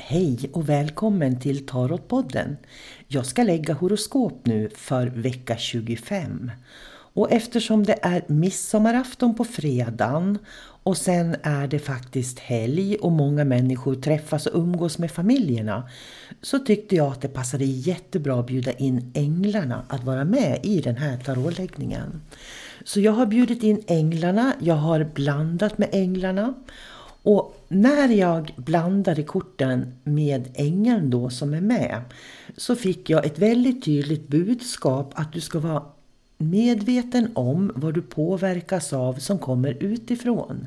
Hej och välkommen till Tarotpodden. Jag ska lägga horoskop nu för vecka 25. Och eftersom det är midsommarafton på fredagen och sen är det faktiskt helg och många människor träffas och umgås med familjerna så tyckte jag att det passade jättebra att bjuda in änglarna att vara med i den här tarotläggningen. Så jag har bjudit in änglarna, jag har blandat med änglarna och när jag blandade korten med ängeln då som är med så fick jag ett väldigt tydligt budskap att du ska vara medveten om vad du påverkas av som kommer utifrån.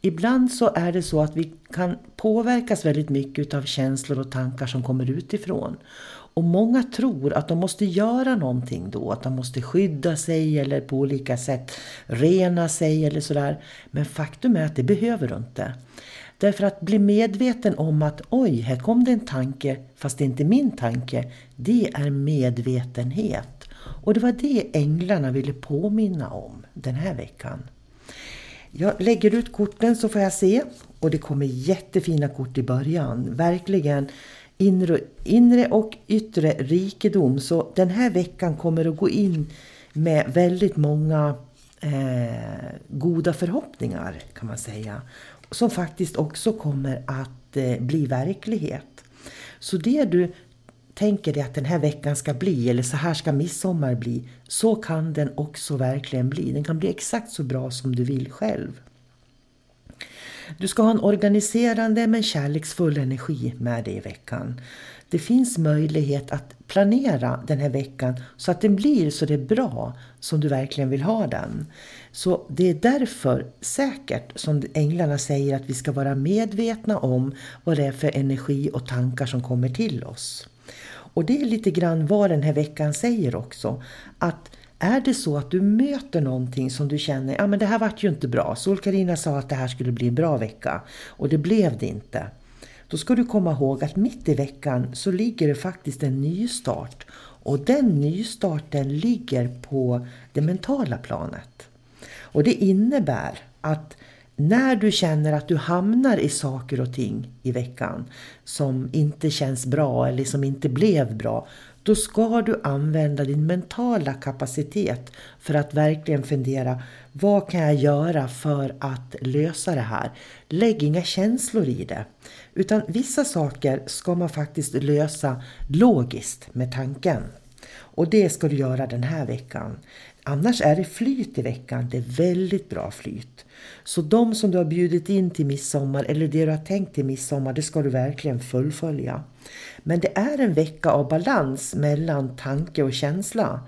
Ibland så är det så att vi kan påverkas väldigt mycket av känslor och tankar som kommer utifrån. Och många tror att de måste göra någonting då, att de måste skydda sig eller på olika sätt rena sig eller sådär. Men faktum är att det behöver du inte. Därför att bli medveten om att oj, här kom det en tanke fast det är inte min tanke. Det är medvetenhet. Och det var det änglarna ville påminna om den här veckan. Jag lägger ut korten så får jag se. Och det kommer jättefina kort i början. Verkligen inre, inre och yttre rikedom. Så den här veckan kommer att gå in med väldigt många eh, goda förhoppningar kan man säga. Som faktiskt också kommer att eh, bli verklighet. Så det du tänker dig att den här veckan ska bli eller så här ska midsommar bli. Så kan den också verkligen bli. Den kan bli exakt så bra som du vill själv. Du ska ha en organiserande men kärleksfull energi med dig i veckan. Det finns möjlighet att planera den här veckan så att den blir så det är bra som du verkligen vill ha den. Så det är därför säkert som änglarna säger att vi ska vara medvetna om vad det är för energi och tankar som kommer till oss. Och det är lite grann vad den här veckan säger också. Att är det så att du möter någonting som du känner, ja men det här vart ju inte bra. sol karina sa att det här skulle bli en bra vecka och det blev det inte. Då ska du komma ihåg att mitt i veckan så ligger det faktiskt en nystart. Och den nystarten ligger på det mentala planet. Och det innebär att när du känner att du hamnar i saker och ting i veckan som inte känns bra eller som inte blev bra, då ska du använda din mentala kapacitet för att verkligen fundera vad kan jag göra för att lösa det här? Lägg inga känslor i det. Utan vissa saker ska man faktiskt lösa logiskt med tanken. Och det ska du göra den här veckan. Annars är det flyt i veckan. Det är väldigt bra flyt. Så de som du har bjudit in till midsommar eller det du har tänkt till midsommar, det ska du verkligen fullfölja. Men det är en vecka av balans mellan tanke och känsla.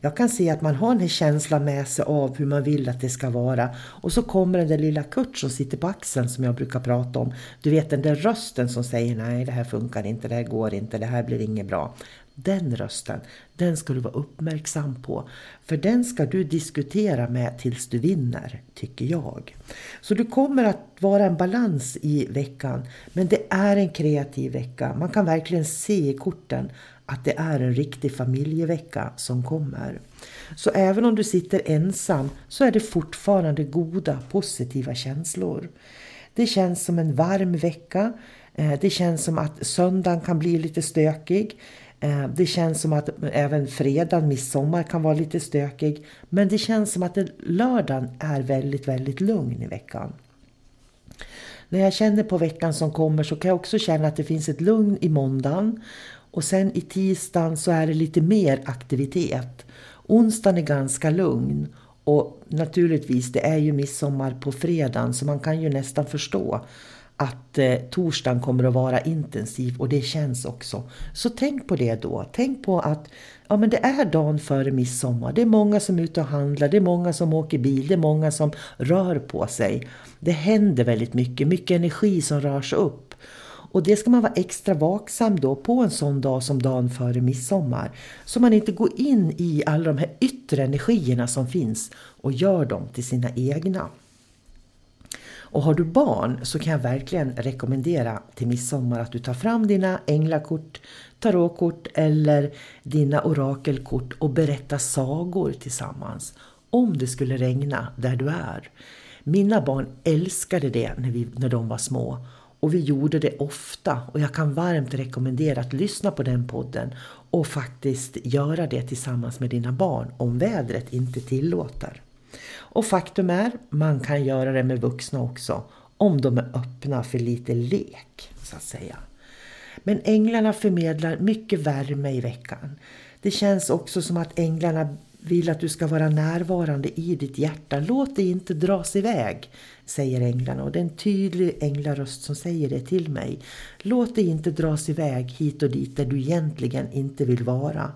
Jag kan se att man har en känsla med sig av hur man vill att det ska vara. Och så kommer den där lilla Kurt som sitter på axeln som jag brukar prata om. Du vet den där rösten som säger nej det här funkar inte, det här går inte, det här blir inget bra den rösten, den ska du vara uppmärksam på. För den ska du diskutera med tills du vinner, tycker jag. Så du kommer att vara en balans i veckan. Men det är en kreativ vecka. Man kan verkligen se i korten att det är en riktig familjevecka som kommer. Så även om du sitter ensam så är det fortfarande goda, positiva känslor. Det känns som en varm vecka. Eh, det känns som att söndagen kan bli lite stökig. Eh, det känns som att även fredag, midsommar kan vara lite stökig. Men det känns som att lördagen är väldigt, väldigt lugn i veckan. När jag känner på veckan som kommer så kan jag också känna att det finns ett lugn i måndagen. Och sen i tisdagen så är det lite mer aktivitet. Onsdagen är ganska lugn. Och naturligtvis, det är ju midsommar på fredagen så man kan ju nästan förstå att eh, torsdagen kommer att vara intensiv och det känns också. Så tänk på det då. Tänk på att ja, men det är dagen före midsommar. Det är många som är ute och handlar, det är många som åker bil, det är många som rör på sig. Det händer väldigt mycket, mycket energi som rör sig upp. Och det ska man vara extra vaksam då på en sån dag som dagen före midsommar. Så man inte går in i alla de här yttre energierna som finns och gör dem till sina egna. Och har du barn så kan jag verkligen rekommendera till midsommar att du tar fram dina änglakort, tarotkort eller dina orakelkort och berättar sagor tillsammans. Om det skulle regna där du är. Mina barn älskade det när, vi, när de var små. Och vi gjorde det ofta och jag kan varmt rekommendera att lyssna på den podden och faktiskt göra det tillsammans med dina barn om vädret inte tillåter. Och faktum är, man kan göra det med vuxna också om de är öppna för lite lek, så att säga. Men änglarna förmedlar mycket värme i veckan. Det känns också som att änglarna vill att du ska vara närvarande i ditt hjärta. Låt dig inte dras iväg, säger änglarna. Och det är en tydlig änglaröst som säger det till mig. Låt dig inte dras iväg hit och dit där du egentligen inte vill vara.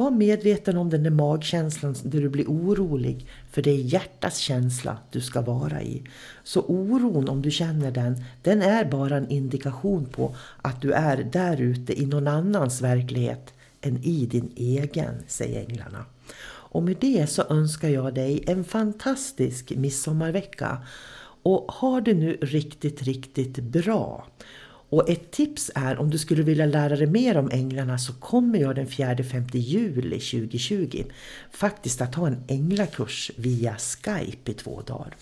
Var medveten om den där magkänslan där du blir orolig. För det är hjärtats känsla du ska vara i. Så oron, om du känner den, den är bara en indikation på att du är där ute i någon annans verklighet än i din egen, säger änglarna. Och med det så önskar jag dig en fantastisk midsommarvecka. Och ha det nu riktigt, riktigt bra. Och ett tips är om du skulle vilja lära dig mer om änglarna så kommer jag den 4-5 juli 2020 faktiskt att ha en änglakurs via Skype i två dagar.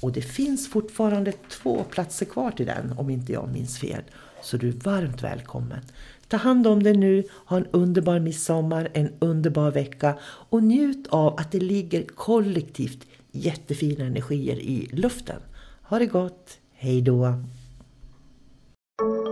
Och det finns fortfarande två platser kvar till den om inte jag minns fel. Så du är varmt välkommen. Ta hand om dig nu, ha en underbar midsommar, en underbar vecka och njut av att det ligger kollektivt jättefina energier i luften. Ha det gott, hej då! Thank you.